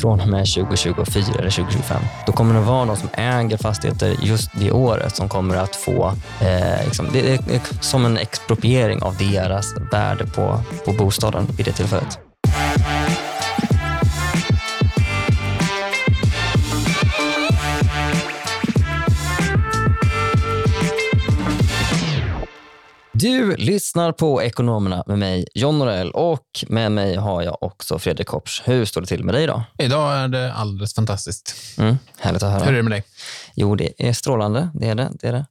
från och med 2024 eller 2025. Då kommer det vara de som äger fastigheter just det året som kommer att få, eh, liksom, det är som en expropriering av deras värde på, på bostaden vid det tillfället. Du lyssnar på Ekonomerna med mig, John Norell och med mig har jag också Fredrik Kopsch. Hur står det till med dig idag? Idag är det alldeles fantastiskt. Mm, härligt att höra. Hur är det med dig? Jo, det är strålande. Det är det, det är det.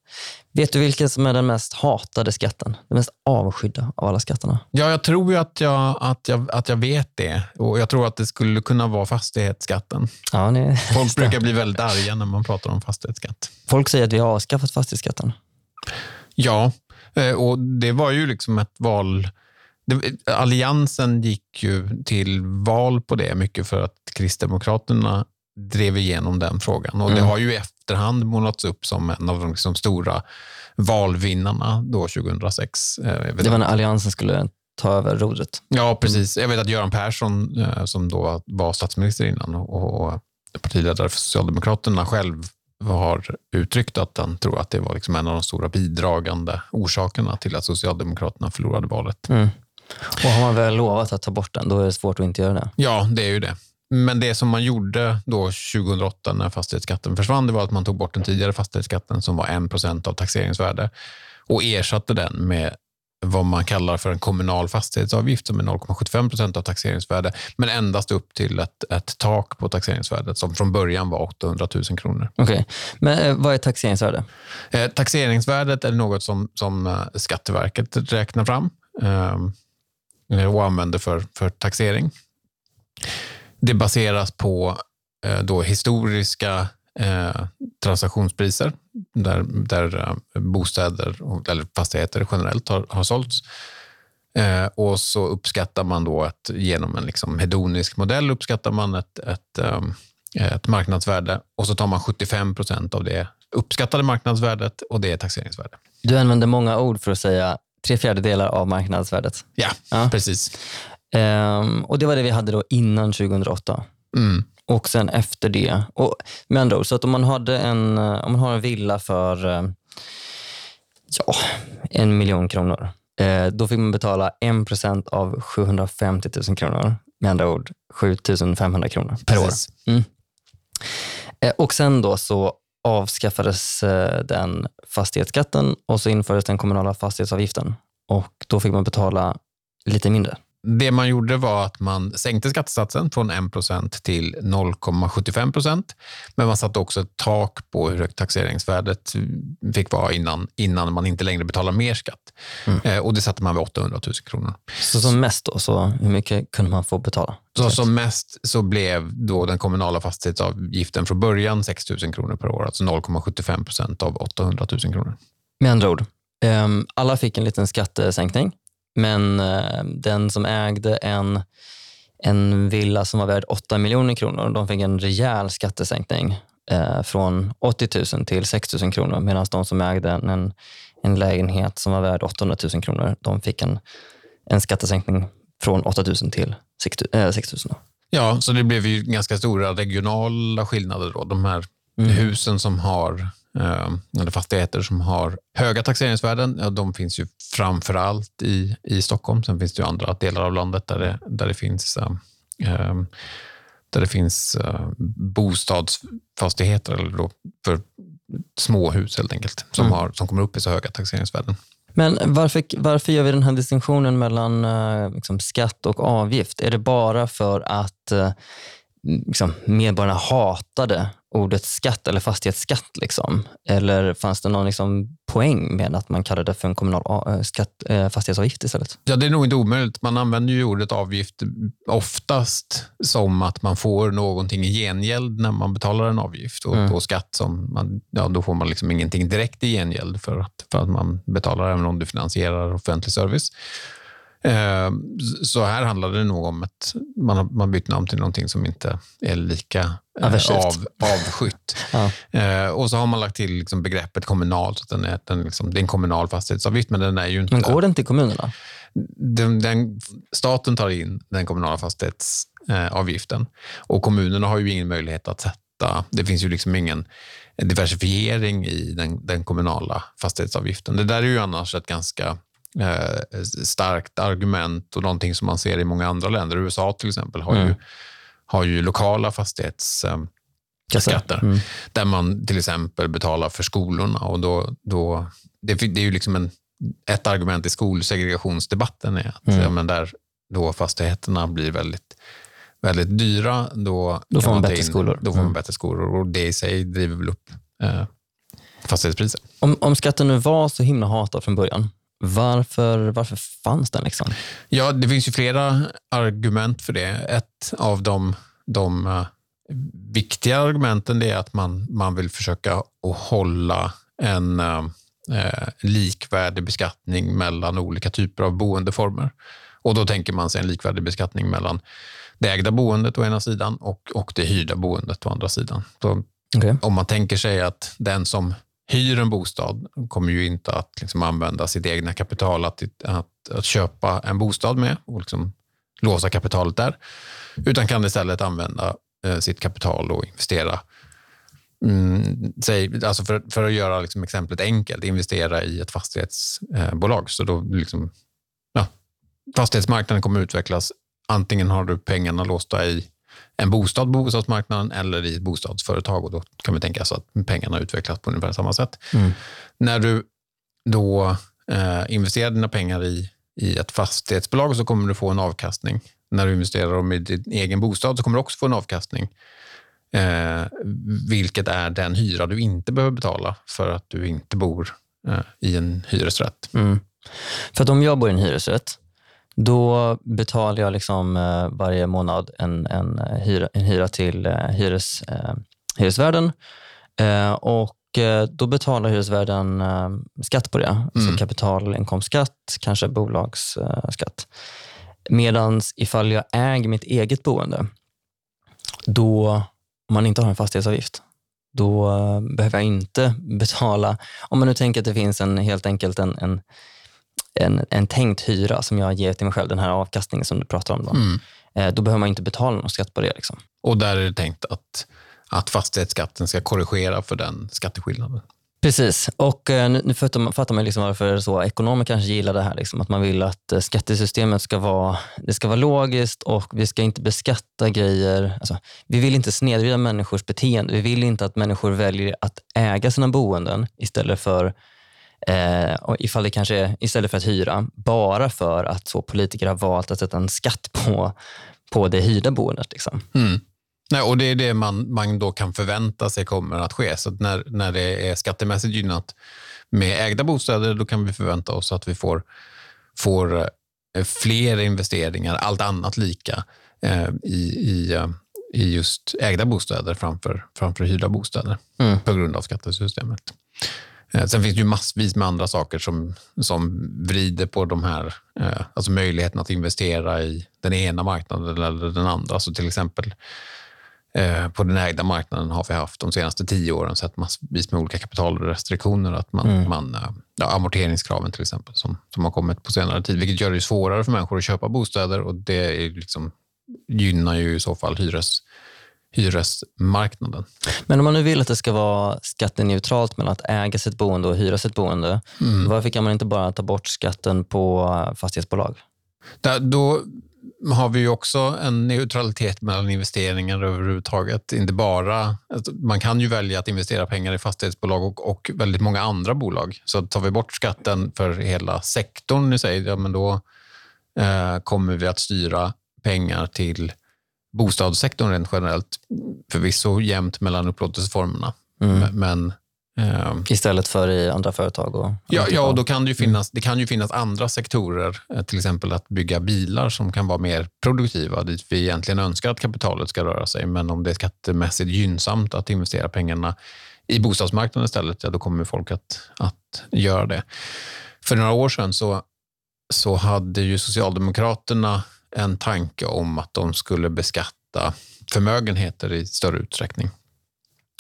Vet du vilken som är den mest hatade skatten? Den mest avskydda av alla skatterna? Ja, jag tror ju att jag, att, jag, att jag vet det. Och Jag tror att det skulle kunna vara fastighetsskatten. Ja, ni... Folk brukar bli väldigt arga när man pratar om fastighetsskatt. Folk säger att vi har avskaffat fastighetsskatten. Ja, och Det var ju liksom ett val... Alliansen gick ju till val på det mycket för att Kristdemokraterna drev igenom den frågan. Och mm. Det har ju i efterhand målats upp som en av de liksom stora valvinnarna då 2006. Eh, det var när Alliansen skulle ta över rodret. Ja, precis. Jag vet att Göran Persson, eh, som då var statsminister innan och partiledare för Socialdemokraterna själv har uttryckt att han tror att det var liksom en av de stora bidragande orsakerna till att Socialdemokraterna förlorade valet. Mm. Och har man väl lovat att ta bort den, då är det svårt att inte göra det. Ja, det är ju det. Men det som man gjorde då 2008 när fastighetsskatten försvann, det var att man tog bort den tidigare fastighetsskatten som var 1 procent av taxeringsvärde och ersatte den med vad man kallar för en kommunal fastighetsavgift som är 0,75 procent av taxeringsvärde, men endast upp till ett, ett tak på taxeringsvärdet som från början var 800 000 kronor. Okej, okay. men eh, vad är taxeringsvärde? Eh, taxeringsvärdet är något som, som eh, Skatteverket räknar fram eh, och använder för, för taxering. Det baseras på eh, då historiska eh, transaktionspriser där, där eh, bostäder eller fastigheter generellt har, har sålts. Eh, och så uppskattar man då att genom en liksom hedonisk modell uppskattar man ett, ett, um, ett marknadsvärde och så tar man 75 procent av det uppskattade marknadsvärdet och det är taxeringsvärde. Du använder många ord för att säga tre fjärdedelar av marknadsvärdet. Ja, ja. precis. Um, och Det var det vi hade då innan 2008. Mm och sen efter det. Och med andra ord, så att om man, hade en, eh, om man har en villa för eh, ja, en miljon kronor, eh, då fick man betala 1 procent av 750 000 kronor. Med andra ord 7 500 kronor per Precis. år. Mm. Och sen då så avskaffades den fastighetsskatten och så infördes den kommunala fastighetsavgiften. Och då fick man betala lite mindre. Det man gjorde var att man sänkte skattesatsen från 1% till 0,75 procent. Men man satte också ett tak på hur högt taxeringsvärdet fick vara innan, innan man inte längre betalar mer skatt. Mm. Eh, och Det satte man vid 800 000 kronor. Så som mest då, så hur mycket kunde man få betala? Så som mest så blev då den kommunala fastighetsavgiften från början 6 000 kronor per år, alltså 0,75 procent av 800 000 kronor. Med andra ord, ehm, alla fick en liten skattesänkning men eh, den som ägde en, en villa som var värd 8 miljoner kronor, de fick en rejäl skattesänkning eh, från 80 000 till 6 000 kronor medan de som ägde en, en lägenhet som var värd 800 000 kronor, de fick en, en skattesänkning från 8 000 till 6 000. 6 000. Ja, så det blev ju ganska stora regionala skillnader. Då. De här mm. husen som har Eh, eller fastigheter som har höga taxeringsvärden. Ja, de finns ju framför allt i, i Stockholm. Sen finns det ju andra delar av landet där det, där det finns eh, där det finns eh, bostadsfastigheter eller då för småhus helt enkelt som, mm. har, som kommer upp i så höga taxeringsvärden. Men varför, varför gör vi den här distinktionen mellan liksom, skatt och avgift? Är det bara för att liksom, medborgarna hatade ordet skatt eller fastighetsskatt? Liksom? Eller fanns det någon liksom, poäng med att man kallade det för en kommunal äh, skatt, äh, fastighetsavgift istället? Ja, det är nog inte omöjligt. Man använder ju ordet avgift oftast som att man får någonting i gengäld när man betalar en avgift. Och, mm. skatt som man, ja, då får man liksom ingenting direkt i gengäld för att, för att man betalar även om du finansierar offentlig service. Eh, så här handlar det nog om att man har man bytt namn till någonting som inte är lika eh, av, avskytt. ja. Eh, och så har man lagt till liksom begreppet kommunal, så den är, den liksom, det är en kommunal fastighetsavgift, men den är ju inte... Men går den till kommunerna? Den, den, staten tar in den kommunala fastighets fastighetsavgiften. Och kommunerna har ju ingen möjlighet att sätta, det finns ju liksom ingen diversifiering i den, den kommunala fastighetsavgiften. Det där är ju annars ett ganska eh, starkt argument och någonting som man ser i många andra länder. USA till exempel har, mm. ju, har ju lokala fastighetsskatter eh, mm. där man till exempel betalar för skolorna. Och då, då, det, det är ju liksom en, ett argument i skolsegregationsdebatten är att mm. ja, men där då fastigheterna blir väldigt väldigt dyra, då, då får man, bättre in, skolor. Då får man mm. bättre skolor och det i sig driver väl upp eh, fastighetspriser. Om, om skatten nu var så himla hatad från början, varför, varför fanns den? Liksom? Ja, det finns ju flera argument för det. Ett av de, de uh, viktiga argumenten är att man, man vill försöka att hålla en uh, uh, likvärdig beskattning mellan olika typer av boendeformer. Och då tänker man sig en likvärdig beskattning mellan det ägda boendet å ena sidan och, och det hyrda boendet å andra sidan. Så okay. Om man tänker sig att den som hyr en bostad kommer ju inte att liksom använda sitt egna kapital att, att, att köpa en bostad med och liksom låsa kapitalet där, utan kan istället använda eh, sitt kapital och investera Mm, säg, alltså för, för att göra liksom exemplet enkelt, investera i ett fastighetsbolag. Så då liksom, ja, fastighetsmarknaden kommer utvecklas antingen har du pengarna låsta i en bostad på bostadsmarknaden eller i ett bostadsföretag och då kan vi tänka oss att pengarna utvecklas på ungefär samma sätt. Mm. När du då eh, investerar dina pengar i, i ett fastighetsbolag så kommer du få en avkastning. När du investerar dem i din egen bostad så kommer du också få en avkastning. Eh, vilket är den hyra du inte behöver betala för att du inte bor eh, i en hyresrätt. Mm. För att om jag bor i en hyresrätt då betalar jag liksom, eh, varje månad en, en, eh, hyra, en hyra till eh, hyres, hyresvärden. Och då betalar hyresvärden skatt på det. Mm. Alltså kapitalinkomstskatt, kanske bolagsskatt. Medan ifall jag äger mitt eget boende, då, om man inte har en fastighetsavgift, då behöver jag inte betala, om man nu tänker att det finns en, helt enkelt en, en en, en tänkt hyra som jag ger till mig själv, den här avkastningen som du pratar om, då, mm. eh, då behöver man inte betala någon skatt på det. Liksom. Och där är det tänkt att, att fastighetsskatten ska korrigera för den skatteskillnaden. Precis, och eh, nu fattar man, fattar man liksom varför så ekonomer kanske gillar det här. Liksom, att man vill att eh, skattesystemet ska vara, det ska vara logiskt och vi ska inte beskatta grejer. Alltså, vi vill inte snedvrida människors beteende. Vi vill inte att människor väljer att äga sina boenden istället för Eh, och ifall det kanske istället för att hyra, bara för att så politiker har valt att sätta en skatt på, på det hyrda boendet. Liksom. Mm. Nej, och Det är det man, man då kan förvänta sig kommer att ske. Så att när, när det är skattemässigt gynnat med ägda bostäder, då kan vi förvänta oss att vi får, får eh, fler investeringar, allt annat lika, eh, i, i, eh, i just ägda bostäder framför, framför hyrda bostäder mm. på grund av skattesystemet. Eh, sen finns det ju massvis med andra saker som, som vrider på de här, eh, alltså möjligheten att investera i den ena marknaden eller den andra. Så till exempel eh, på den ägda marknaden har vi haft de senaste tio åren sett massvis med olika kapitalrestriktioner. Att man, mm. man, ja, amorteringskraven till exempel som, som har kommit på senare tid, vilket gör det svårare för människor att köpa bostäder och det är liksom, gynnar ju i så fall hyres hyresmarknaden. Men om man nu vill att det ska vara skatteneutralt mellan att äga sitt boende och hyra sitt boende, mm. varför kan man inte bara ta bort skatten på fastighetsbolag? Där, då har vi ju också en neutralitet mellan investeringar överhuvudtaget. Inte bara, man kan ju välja att investera pengar i fastighetsbolag och, och väldigt många andra bolag. Så tar vi bort skatten för hela sektorn i sig, ja, men då eh, kommer vi att styra pengar till bostadssektorn rent generellt. Förvisso jämnt mellan upplåtelseformerna. Mm. Men, eh, Istället för i andra företag? Och ja, ja, och då kan det, ju finnas, det kan ju finnas andra sektorer, eh, till exempel att bygga bilar som kan vara mer produktiva, dit vi egentligen önskar att kapitalet ska röra sig. Men om det är skattemässigt gynnsamt att investera pengarna i bostadsmarknaden istället, ja, då kommer folk att, att göra det. För några år sedan så, så hade ju Socialdemokraterna en tanke om att de skulle beskatta förmögenheter i större utsträckning.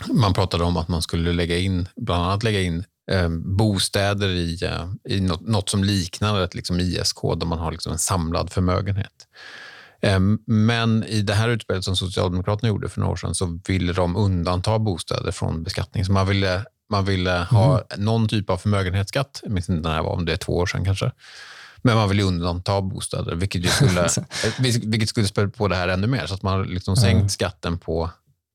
Man pratade om att man skulle lägga in, bland annat lägga in eh, bostäder i, eh, i något, något, som liknar ett liksom ISK, där man har liksom en samlad förmögenhet. Ehm, men i det här utspelet som Socialdemokraterna gjorde för några år sedan så ville de undanta bostäder från beskattning. Så man ville, man ville ha mm. någon typ av förmögenhetsskatt. Jag minns inte när det var, om det är två år sedan kanske. Men man vill undanta bostäder, vilket, skulle, vilket skulle spä på det här ännu mer. Så att man har liksom sänkt mm. skatten på,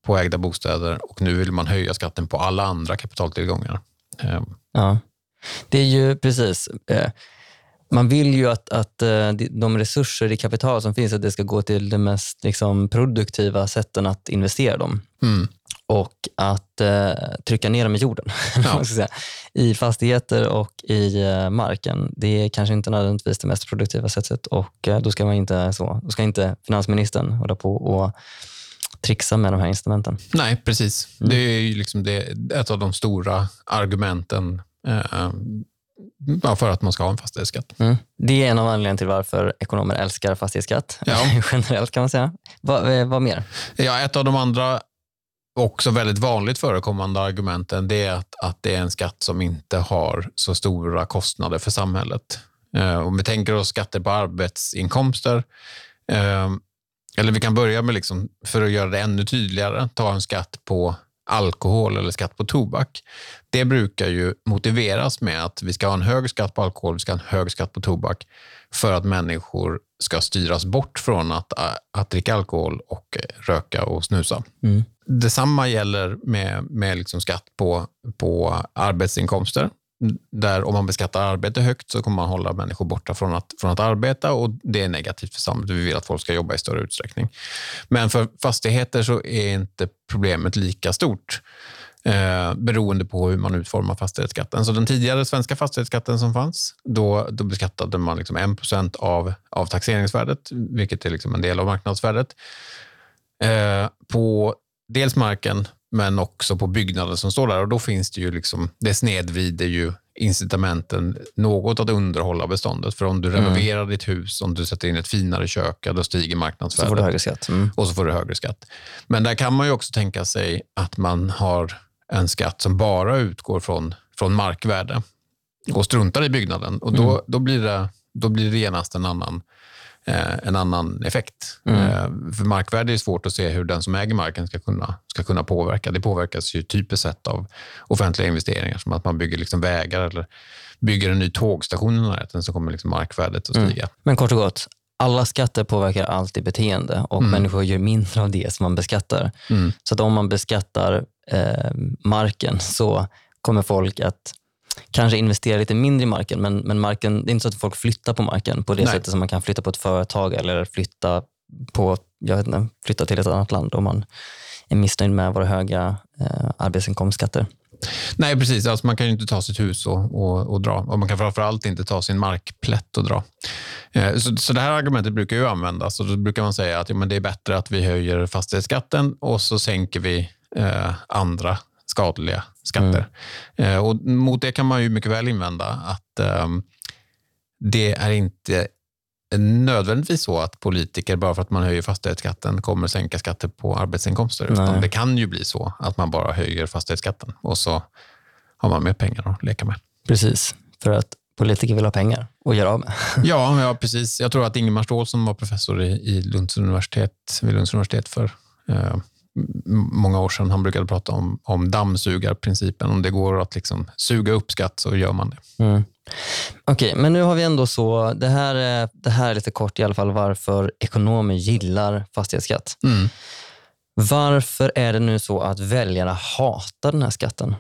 på ägda bostäder och nu vill man höja skatten på alla andra kapitaltillgångar. Ehm. Ja, det är ju precis. Eh, man vill ju att, att eh, de resurser i kapital som finns, att det ska gå till de mest liksom, produktiva sätten att investera dem. Mm. Och att eh, trycka ner dem i jorden, ja. i fastigheter och i eh, marken. Det är kanske inte nödvändigtvis det mest produktiva sättet och eh, då ska man inte så. Då ska inte finansministern hålla på och trixa med de här instrumenten. Nej, precis. Mm. Det är ju liksom det, ett av de stora argumenten eh, Ja, för att man ska ha en fastighetsskatt. Mm. Det är en av anledningarna till varför ekonomer älskar fastighetsskatt. Ja. Generellt kan man säga. Vad, eh, vad mer? Ja, ett av de andra också väldigt vanligt förekommande argumenten det är att, att det är en skatt som inte har så stora kostnader för samhället. Eh, om vi tänker oss skatter på arbetsinkomster, eh, eller vi kan börja med, liksom, för att göra det ännu tydligare, ta en skatt på alkohol eller skatt på tobak. Det brukar ju motiveras med att vi ska ha en hög skatt på alkohol, vi ska ha en hög skatt på tobak för att människor ska styras bort från att, att dricka alkohol och röka och snusa. Mm. Detsamma gäller med, med liksom skatt på, på arbetsinkomster där om man beskattar arbete högt så kommer man hålla människor borta från att, från att arbeta och det är negativt för samhället. Vi vill att folk ska jobba i större utsträckning. Men för fastigheter så är inte problemet lika stort eh, beroende på hur man utformar fastighetsskatten. Så den tidigare svenska fastighetsskatten som fanns, då, då beskattade man liksom 1 av, av taxeringsvärdet, vilket är liksom en del av marknadsvärdet, eh, på dels marken men också på byggnaden som står där. Och då finns det ju liksom, det snedvrider ju incitamenten något att underhålla beståndet. För om du mm. renoverar mm. ditt hus, om du sätter in ett finare kök, då stiger marknadsvärdet. Så får du högre skatt. Mm. Och så får du högre skatt. Men där kan man ju också tänka sig att man har en skatt som bara utgår från, från markvärde och struntar i byggnaden. Och då, mm. då, blir, det, då blir det genast en annan en annan effekt. Mm. Eh, för markvärde är svårt att se hur den som äger marken ska kunna, ska kunna påverka. Det påverkas ju typiskt sett av offentliga investeringar, som att man bygger liksom vägar eller bygger en ny tågstation i närheten så kommer liksom markvärdet att mm. stiga. Mm. Men kort och gott, alla skatter påverkar alltid beteende och mm. människor gör mindre av det som man beskattar. Mm. Så att om man beskattar eh, marken så kommer folk att kanske investera lite mindre i marken, men, men marken, det är inte så att folk flyttar på marken på det Nej. sättet som man kan flytta på ett företag eller flytta, på, jag vet inte, flytta till ett annat land om man är missnöjd med våra höga eh, arbetsinkomstskatter. Nej, precis. Alltså man kan ju inte ta sitt hus och, och, och dra. Och man kan framförallt inte ta sin markplätt och dra. Eh, så, så det här argumentet brukar ju användas. Och då brukar man säga att ja, men det är bättre att vi höjer fastighetsskatten och så sänker vi eh, andra skadliga skatter. Mm. Eh, och mot det kan man ju mycket väl invända att eh, det är inte nödvändigtvis så att politiker, bara för att man höjer fastighetsskatten, kommer sänka skatter på arbetsinkomster. Utan det kan ju bli så att man bara höjer fastighetsskatten och så har man mer pengar att leka med. Precis, för att politiker vill ha pengar att göra av med. ja, ja, precis. Jag tror att Ingemar Ståhl som var professor i, i Lunds universitet, vid Lunds universitet för eh, många år sedan. Han brukade prata om, om dammsugarprincipen. Om det går att liksom suga upp skatt så gör man det. Mm. Okej, okay, men nu har vi ändå så, det här, är, det här är lite kort i alla fall varför ekonomer gillar fastighetsskatt. Mm. Varför är det nu så att väljarna hatar den här skatten?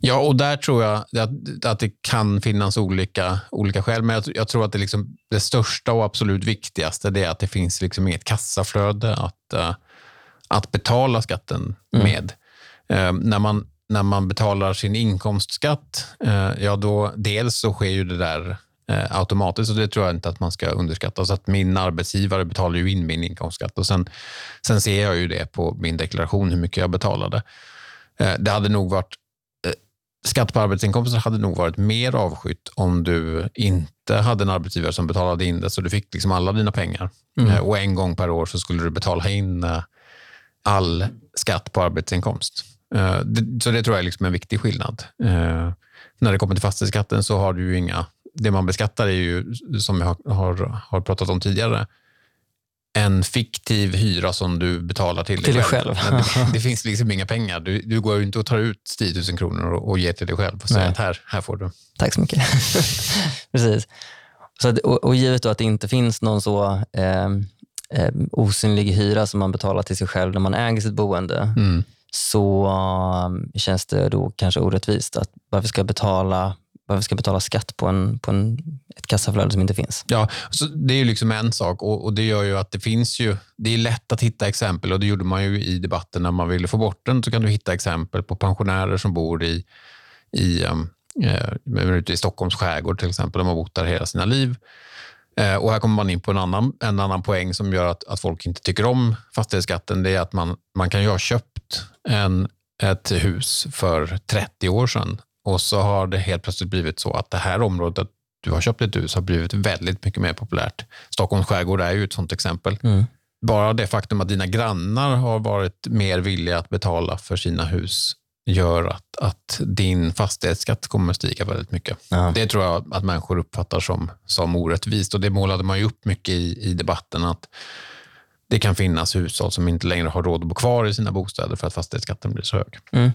Ja, och där tror jag att, att det kan finnas olika, olika skäl. Men jag, jag tror att det, liksom, det största och absolut viktigaste är att det finns liksom inget kassaflöde att, uh, att betala skatten mm. med. Eh, när, man, när man betalar sin inkomstskatt, eh, ja då dels så sker ju det där eh, automatiskt och det tror jag inte att man ska underskatta. Så att min arbetsgivare betalar ju in min inkomstskatt och sen, sen ser jag ju det på min deklaration hur mycket jag betalade. Eh, det hade nog varit eh, Skatt på arbetsinkomster hade nog varit mer avskytt om du inte hade en arbetsgivare som betalade in det, så du fick liksom alla dina pengar. Mm. Eh, och en gång per år så skulle du betala in all skatt på arbetsinkomst. Eh, så det tror jag är liksom en viktig skillnad. Eh, när det kommer till fastighetsskatten så har du ju inga... Det man beskattar är ju, som jag har, har pratat om tidigare, en fiktiv hyra som du betalar till, till dig själv. själv. Det, det, finns liksom inga pengar. Du, du går inte och tar ut 10 000 kronor och, och ger till dig själv och säger att här, här får du. Tack så mycket. Precis. Så att, och, och givet då att det inte finns någon så eh, eh, osynlig hyra som man betalar till sig själv när man äger sitt boende, mm. så um, känns det då kanske orättvist att varför ska jag betala varför ska jag betala skatt på, en, på en, ett kassaflöde som inte finns? Ja, så det är ju liksom en sak och, och, det gör ju att det finns ju, det är lätt att hitta exempel och det gjorde man ju i debatten när man ville få bort den, så kan du hitta exempel på pensionärer som bor i, i, um, eh, ute i Stockholms skärgård till exempel, de har bott där hela sina liv. Eh, och här kommer man in på en annan, en annan poäng som gör att, att folk inte tycker om fastighetsskatten. Det är att man, man kan ju ha köpt en, ett hus för 30 år sedan och så har det helt plötsligt blivit så att det här området du har köpt ett hus har blivit väldigt mycket mer populärt. Stockholms skärgård är ju ett sånt exempel. Mm. Bara det faktum att dina grannar har varit mer villiga att betala för sina hus gör att, att din fastighetsskatt kommer att stiga väldigt mycket. Ja. Det tror jag att människor uppfattar som, som orättvist och det målade man ju upp mycket i, i debatten att det kan finnas hushåll som inte längre har råd att bo kvar i sina bostäder för att fastighetsskatten blir så hög. Mm.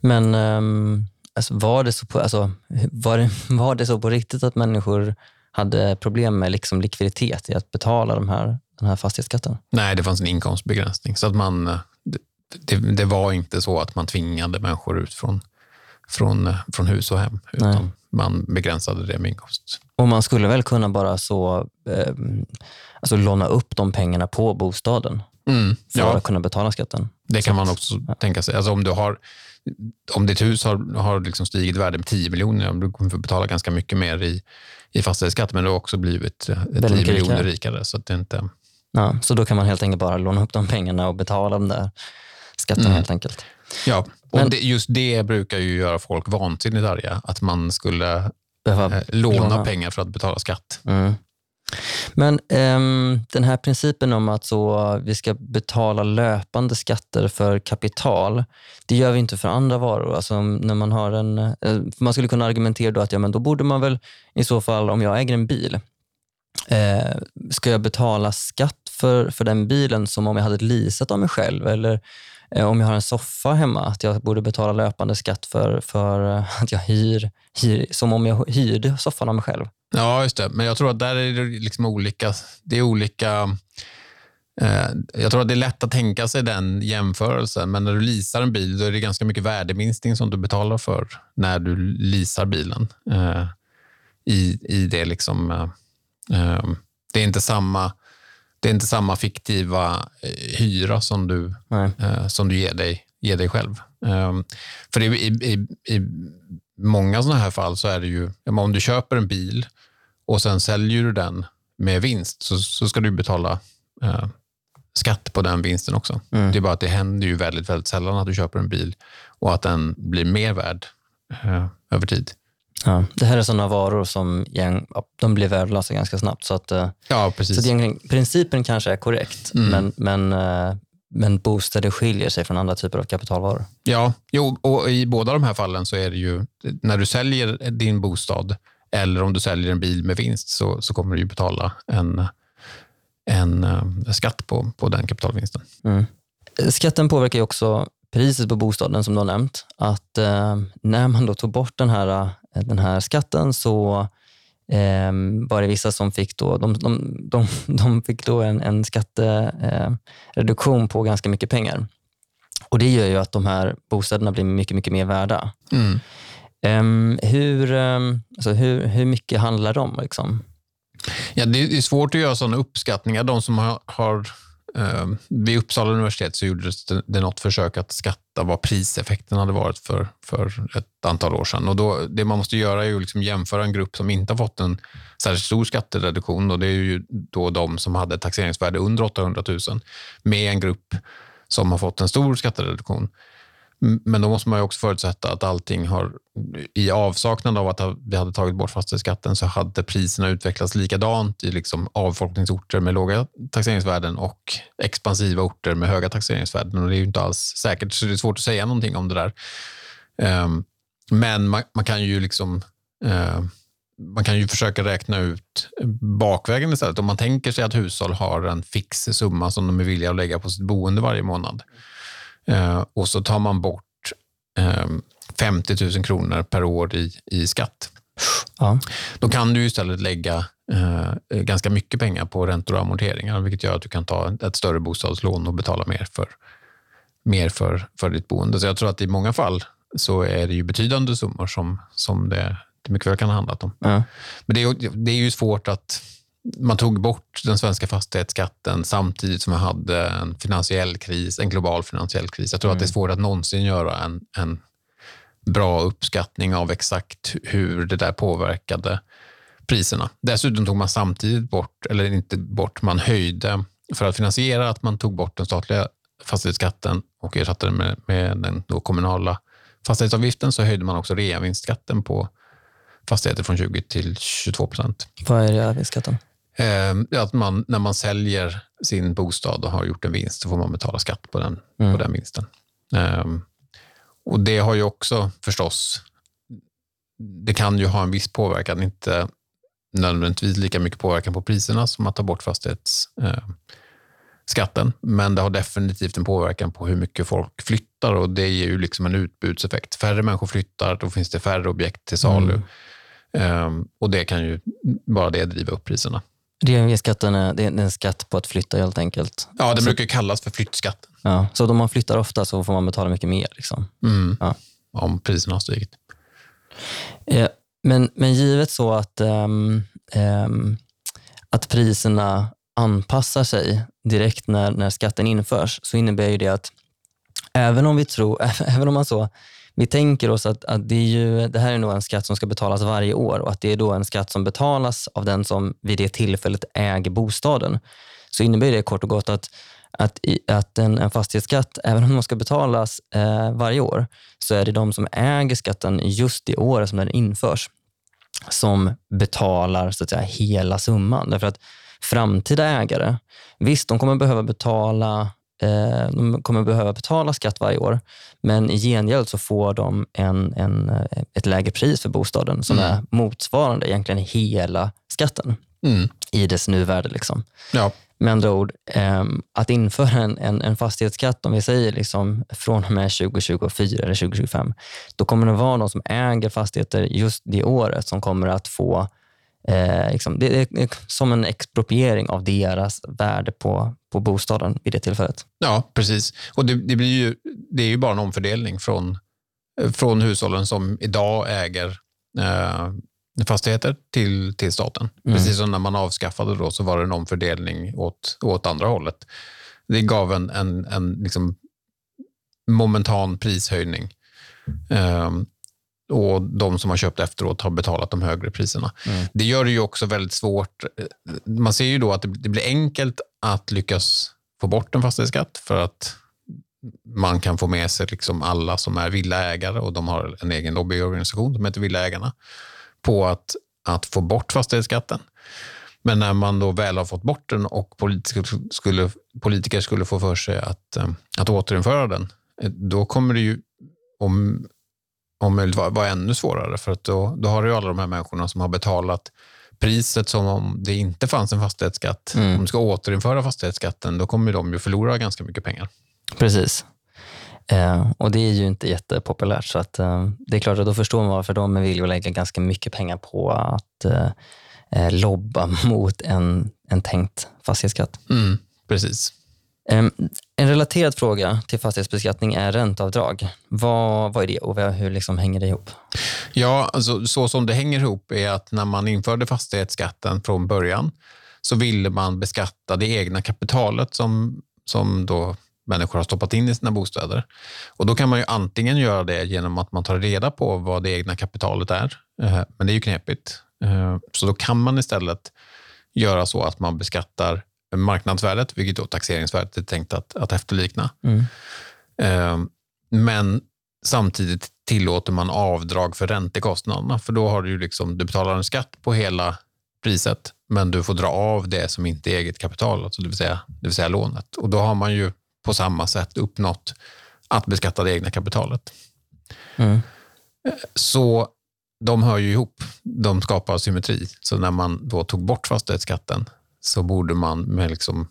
Men um, alltså var, det så på, alltså, var, det, var det så på riktigt att människor hade problem med liksom likviditet i att betala de här, den här fastighetsskatten? Nej, det fanns en inkomstbegränsning. Så att man, det, det var inte så att man tvingade människor ut från, från, från hus och hem, utan Nej. man begränsade det med inkomst. Och man skulle väl kunna bara så eh, alltså låna upp de pengarna på bostaden mm, för ja. att kunna betala skatten? Det kan man också ja. tänka sig. Alltså om du har om ditt hus har, har liksom stigit värde med 10 miljoner, du kommer få betala ganska mycket mer i, i fastighetsskatt, men du har också blivit 10 miljoner rikare. rikare så, det inte... ja, så då kan man helt enkelt bara låna upp de pengarna och betala de där skatterna mm. helt enkelt. Ja, och men, det, just det brukar ju göra folk vansinnigt arga, att man skulle eh, låna, låna, pengar för att betala skatt. Mm. Men um, den här principen om att så, vi ska betala löpande skatter för kapital, det gör vi inte för andra varor. Alltså, när man, har en, uh, man skulle kunna argumentera då att ja, men då borde man väl i så fall, om jag äger en bil, uh, ska jag betala skatt för, för den bilen som om jag hade leasat av mig själv? Eller Eh, om jag har en soffa hemma, att jag borde betala löpande skatt för, för eh, att jag hyr, hyr, som om jag hyrde soffan av mig själv? Ja, just det. Men jag tror att där är det liksom olika. Det är olika eh, jag tror att det är lätt att tänka sig den jämförelsen, men när du leasar en bil då är det ganska mycket värdeminskning som du betalar för när du leasar bilen. Eh, i, I det liksom... Eh, eh det är inte samma det är inte samma fiktiva eh, hyra som du, eh, som du ger, dig, ger dig själv. för det, i, i, i många sådana här fall så är det ju, om du köper en bil och sen säljer du den med vinst så, så ska du betala eh, skatt på den vinsten också. Mm. Det är bara att det händer ju väldigt, väldigt sällan att du köper en bil och att den blir mer värd eh, över tid. Ja, det här är sådana varor som de blir värdelösa ganska snabbt. Så, att, eh, ja, precis. så att principen kanske är korrekt, mm. men, men, eh, men bostäder skiljer sig från andra typer av kapitalvaror. Ja, jo, och i båda de här fallen så är det ju när du säljer din bostad eller om du säljer en bil med vinst så, så kommer du betala en, en uh, skatt på, på den kapitalvinsten. Mm. Skatten påverkar ju också priset på bostaden som du har nämnt. Att eh, när man då tog bort den här, eh, den här skatten så eh, var det vissa som fick, då, de, de, de, de fick då en, en skattereduktion eh, på ganska mycket pengar. Och Det gör ju att de här bostäderna blir mycket, mycket mer värda. Mm. Um, hur, um, alltså hur, hur mycket handlar det om? Liksom? Ja, det är svårt att göra sådana uppskattningar. De som har, har Eh, vid Uppsala universitet så gjordes det, det något försök att skatta vad priseffekten hade varit för, för ett antal år sedan. Och då, det man måste göra är att liksom jämföra en grupp som inte har fått en särskilt stor skattereduktion. Och det är ju då de som hade taxeringsvärde under 800 000 med en grupp som har fått en stor skattereduktion. Men då måste man också förutsätta att allting har, i avsaknad av att vi hade tagit bort fastighetsskatten så hade priserna utvecklats likadant i liksom avfolkningsorter med låga taxeringsvärden och expansiva orter med höga taxeringsvärden. Och det är ju inte alls säkert, så det är svårt att säga någonting om det där. Ehm, men man, man kan ju liksom... Eh, man kan ju försöka räkna ut bakvägen istället. Om man tänker sig att hushåll har en fix summa som de är villiga att lägga på sitt boende varje månad eh, och så tar man bort eh, 50 000 kronor per år i, i skatt. Ja. Då kan du istället lägga eh, ganska mycket pengar på räntor och amorteringar, vilket gör att du kan ta ett större bostadslån och betala mer för, mer för, för ditt boende. Så jag tror att i många fall så är det ju betydande summor som, som det, det mycket väl kan ha handlat om. Ja. Men det är, det är ju svårt att... Man tog bort den svenska fastighetsskatten samtidigt som man hade en finansiell kris, en global finansiell kris. Jag tror mm. att det är mm. svårt att någonsin göra en, en bra uppskattning av exakt hur det där påverkade priserna. Dessutom tog man samtidigt bort, eller inte bort, man höjde för att finansiera att man tog bort den statliga fastighetsskatten och ersatte den med, med den kommunala fastighetsavgiften så höjde man också reavinstskatten på fastigheter från 20 till 22 procent. Vad är reavinstskatten? Eh, att man, när man säljer sin bostad och har gjort en vinst så får man betala skatt på den, mm. på den vinsten. Eh, och Det har ju också förstås, det kan ju ha en viss påverkan, inte nödvändigtvis lika mycket påverkan på priserna som att ta bort fastighetsskatten. Eh, Men det har definitivt en påverkan på hur mycket folk flyttar och det ger ju liksom en utbudseffekt. Färre människor flyttar, då finns det färre objekt till salu. Mm. Um, och det kan ju bara det driva upp priserna. Reavinstskatten är, det är en skatt på att flytta helt enkelt. Ja, det brukar kallas för flyttskatten. Ja, så om man flyttar ofta så får man betala mycket mer? Liksom. Mm. Ja. Om priserna har stigit. Ja, men, men givet så att, um, um, att priserna anpassar sig direkt när, när skatten införs så innebär ju det att även om vi tror, även om man så vi tänker oss att, att det, är ju, det här är nog en skatt som ska betalas varje år och att det är då en skatt som betalas av den som vid det tillfället äger bostaden. Så innebär det kort och gott att, att, att en, en fastighetsskatt, även om den ska betalas eh, varje år, så är det de som äger skatten just det året som den införs som betalar så att säga, hela summan. Därför att framtida ägare, visst, de kommer behöva betala de kommer behöva betala skatt varje år, men i gengäld så får de en, en, eh, ett lägre pris för bostaden som mm. är motsvarande egentligen hela skatten mm. i dess nuvärde. Liksom. Ja. Med andra ord, eh, att införa en, en, en, fastighetsskatt, om vi säger liksom från och med 2024 eller 2025, då kommer det vara de som äger fastigheter just det året som kommer att få Eh, liksom, det är som en expropriering av deras värde på, på bostaden vid det tillfället. Ja, precis. Och det, det blir ju, det är ju bara en omfördelning från, från hushållen som idag äger eh, fastigheter till, till staten. Mm. Precis som när man avskaffade då så var det en omfördelning åt, åt andra hållet. Det gav en, en, en liksom momentan prishöjning. Eh, och de som har köpt efteråt har betalat de högre priserna. Mm. Det gör det ju också väldigt svårt. Man ser ju då att det blir enkelt att lyckas få bort en fastighetsskatt för att man kan få med sig liksom alla som är villaägare och de har en egen lobbyorganisation som heter Villaägarna på att, att få bort fastighetsskatten. Men när man då väl har fått bort den och politiker skulle, politiker skulle få för sig att, eh, att återinföra den, eh, då kommer det ju, om om möjligt vara, vara ännu svårare. För att då, då har du alla de här människorna som har betalat priset som om det inte fanns en fastighetsskatt. Mm. Om du ska återinföra fastighetsskatten, då kommer de ju förlora ganska mycket pengar. Precis. Eh, och det är ju inte jättepopulärt, så att, eh, det är klart att då förstår man varför de vill lägga ganska mycket pengar på att eh, eh lobba mot en, en tänkt fastighetsskatt. Mm, precis. Ehm, en relaterad fråga till fastighetsbeskattning är ränteavdrag. Vad, vad är det och hur liksom hänger det ihop? Ja, alltså, så som det hänger ihop är att när man införde fastighetsskatten från början så ville man beskatta det egna kapitalet som, som då människor har stoppat in i sina bostäder. Och Då kan man ju antingen göra det genom att man tar reda på vad det egna kapitalet är, eh, men det är ju knepigt. Eh, så då kan man istället göra så att man beskattar marknadsvärdet, vilket då taxeringsvärdet är tänkt att, att efterlikna. Mm. Eh, men samtidigt tillåter man avdrag för räntekostnaderna, för då har du, liksom, du betalar en skatt på hela priset, men du får dra av det som inte är eget kapital, alltså det, vill säga, det vill säga lånet. Och då har man ju på samma sätt uppnått att beskatta det egna kapitalet. Mm. Så de hör ju ihop. De skapar symmetri. Så när man då tog bort fastighetsskatten så borde man med, liksom,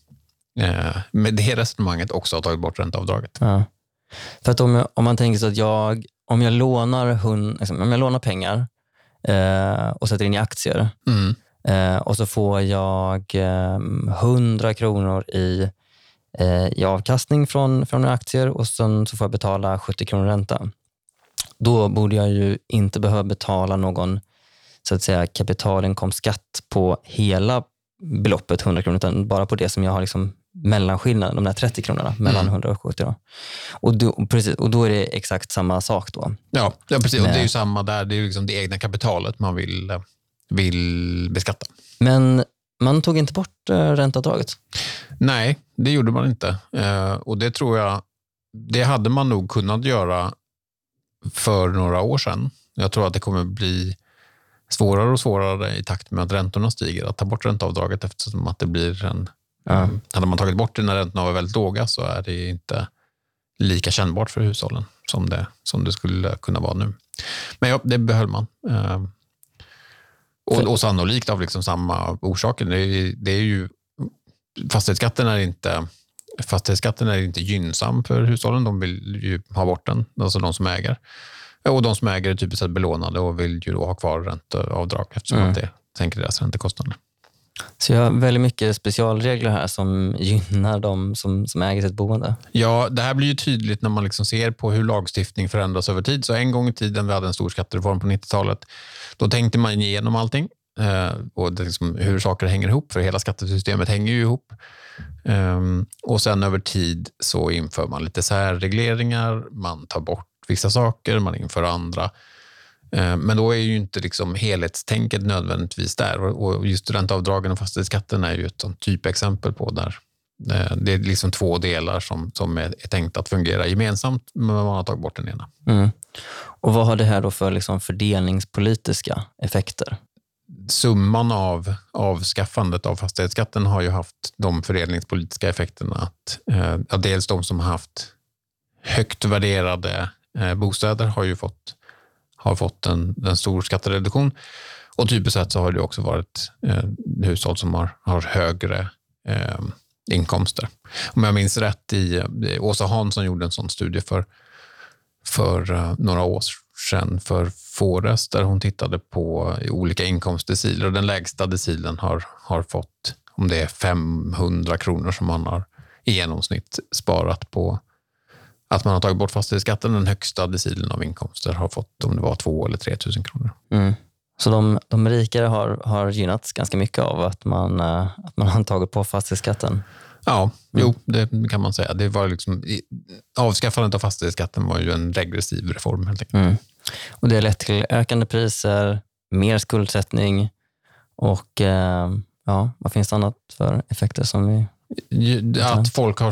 eh, med det resonemanget också ha tagit bort ränteavdraget. Ja. För att om, jag, om man tänker så att jag, om jag lånar, hund, liksom, om jag lånar pengar eh, och sätter in i aktier Mm. eh, och så får jag eh, 100 kronor i, eh, i avkastning från, från aktier och sen så får jag betala 70 kronor ränta. Då borde jag ju inte behöva betala någon så att säga, kapitalinkomstskatt på hela beloppet 100 kronor, utan bara på det som jag har liksom mellanskillnaden, de där 30 kronorna mellan Mm. 100 och 70. Då. Och, då, precis, och då är det exakt samma sak då. Ja, ja, precis. Och det är ju Nej. samma där. Det är liksom det egna kapitalet man vill, eh, vill beskatta. Men man tog inte bort eh, ränteavdraget. Nej, det gjorde man inte. Eh, och det tror jag, det hade man nog kunnat göra för några år sedan. Jag tror att det kommer bli svårare och svårare i takt med att räntorna stiger att ta bort ränteavdraget eftersom att det blir en... Ja. Hade man tagit bort det när räntorna var väldigt låga så är det inte lika kännbart för hushållen som det, som det skulle kunna vara nu. Men ja, det behöll man. Eh, och, och sannolikt av liksom samma orsaker. Det är, det är ju, fastighetsskatten är inte Fastighetsskatten är inte gynnsam för hushållen. De vill ju ha bort den, alltså de som äger. Och de som äger är typiskt sett belånade och vill ju då ha kvar ränteavdrag eftersom Mm. att det sänker deras räntekostnader. Så jag har väldigt mycket specialregler här som gynnar de som, som äger sitt boende. Ja, det här blir ju tydligt när man liksom ser på hur lagstiftning förändras över tid. Så en gång i tiden, vi hade en stor skattereform på 90-talet, då tänkte man igenom allting eh, och liksom hur saker hänger ihop, för hela skattesystemet hänger ju ihop. Ehm, och sen över tid så inför man lite särregleringar, man tar bort vissa saker, man inför andra. Eh, Men då är ju inte liksom helhetstänket nödvändigtvis där. Och just ränteavdragen och fastighetsskatten är ju ett typexempel på där eh, det är liksom två delar som, som är, tänkt att fungera gemensamt, men man har tagit bort den ena. Mm. Och vad har det här då för liksom fördelningspolitiska effekter? Summan av avskaffandet av fastighetsskatten har ju haft de fördelningspolitiska effekterna att eh, dels de som har haft högt värderade Eh, bostäder har ju fått, har fått en, en stor skattereduktion. Och typiskt sett så har det också varit eh, hushåll som har, har högre eh, inkomster. Om jag minns rätt, i, i Åsa Hansson gjorde en sån studie för, för eh, några år sedan för Fores där hon tittade på olika inkomstdeciler och den lägsta decilen har, har fått, om det är 500 kronor som man har i genomsnitt sparat på att man har tagit bort fastighetsskatten. Den högsta decilen av inkomster har fått om det var 2 eller 3 000 kronor. Mm. Så de, de rikare har, har gynnats ganska mycket av att man, eh, att man har tagit på fastighetsskatten. Ja, jo, det kan man säga. Det var liksom, avskaffandet av fastighetsskatten var ju en regressiv reform helt enkelt. Mm. Och det har lett till ökande priser, mer skuldsättning och eh, ja, vad finns det annat för effekter som vi... Att folk har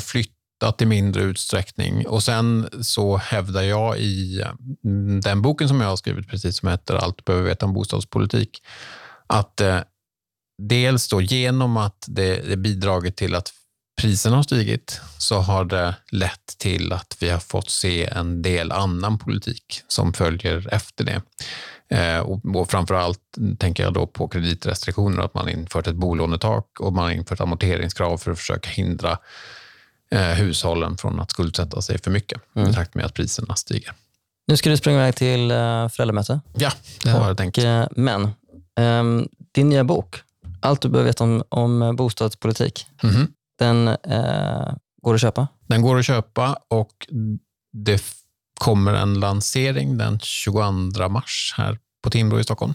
flyttat i mindre utsträckning. Och sen så hävdar jag i mm, den boken som jag har skrivit, precis som heter Allt du behöver veta om bostadspolitik, att eh, dels då genom att det, det bidragit till att priserna har stigit så har det lett till att vi har fått se en del annan politik som följer efter det. Eh, och, och framför allt tänker jag då på kreditrestriktioner, att man infört ett bolånetak och man har infört amorteringskrav för att försöka hindra eh, hushållen från att skuldsätta sig för mycket i takt med att priserna stiger. Nu ska du springa iväg till eh, föräldramöte. Ja, det har jag tänkt. Eh, men ehm, din nya bok, Allt du behöver veta om, om bostadspolitik, Mhm. den eh, går att köpa. Den går att köpa och det kommer en lansering den 22 mars här på Timbro i Stockholm.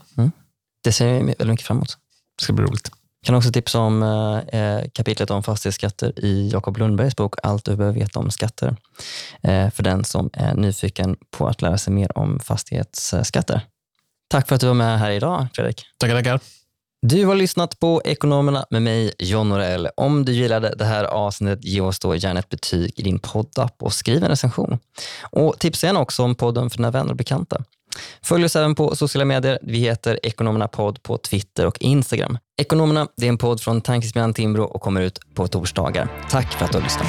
Det ser jag väldigt mycket fram emot. Det ska bli roligt. Kan också tipsa om eh, eh, kapitlet om fastighetsskatter i Jakob Lundbergs bok Allt du behöver veta om skatter. Eh, för den som är nyfiken på att lära sig mer om fastighetsskatter. Tack för att du var med här idag, Fredrik. Tackar, tackar. Du har lyssnat på Ekonomerna med mig, John Norell. Om du gillade det här avsnittet, ge oss då gärna ett betyg i din poddapp och skriv en recension. Och tipsa gärna också om podden för dina vänner och bekanta. Följ oss även på sociala medier. Vi heter Ekonomerna podd på Twitter och Instagram. Ekonomerna det är en podd från Tankesmedjan Timbro och kommer ut på torsdagar. Tack för att du har lyssnat.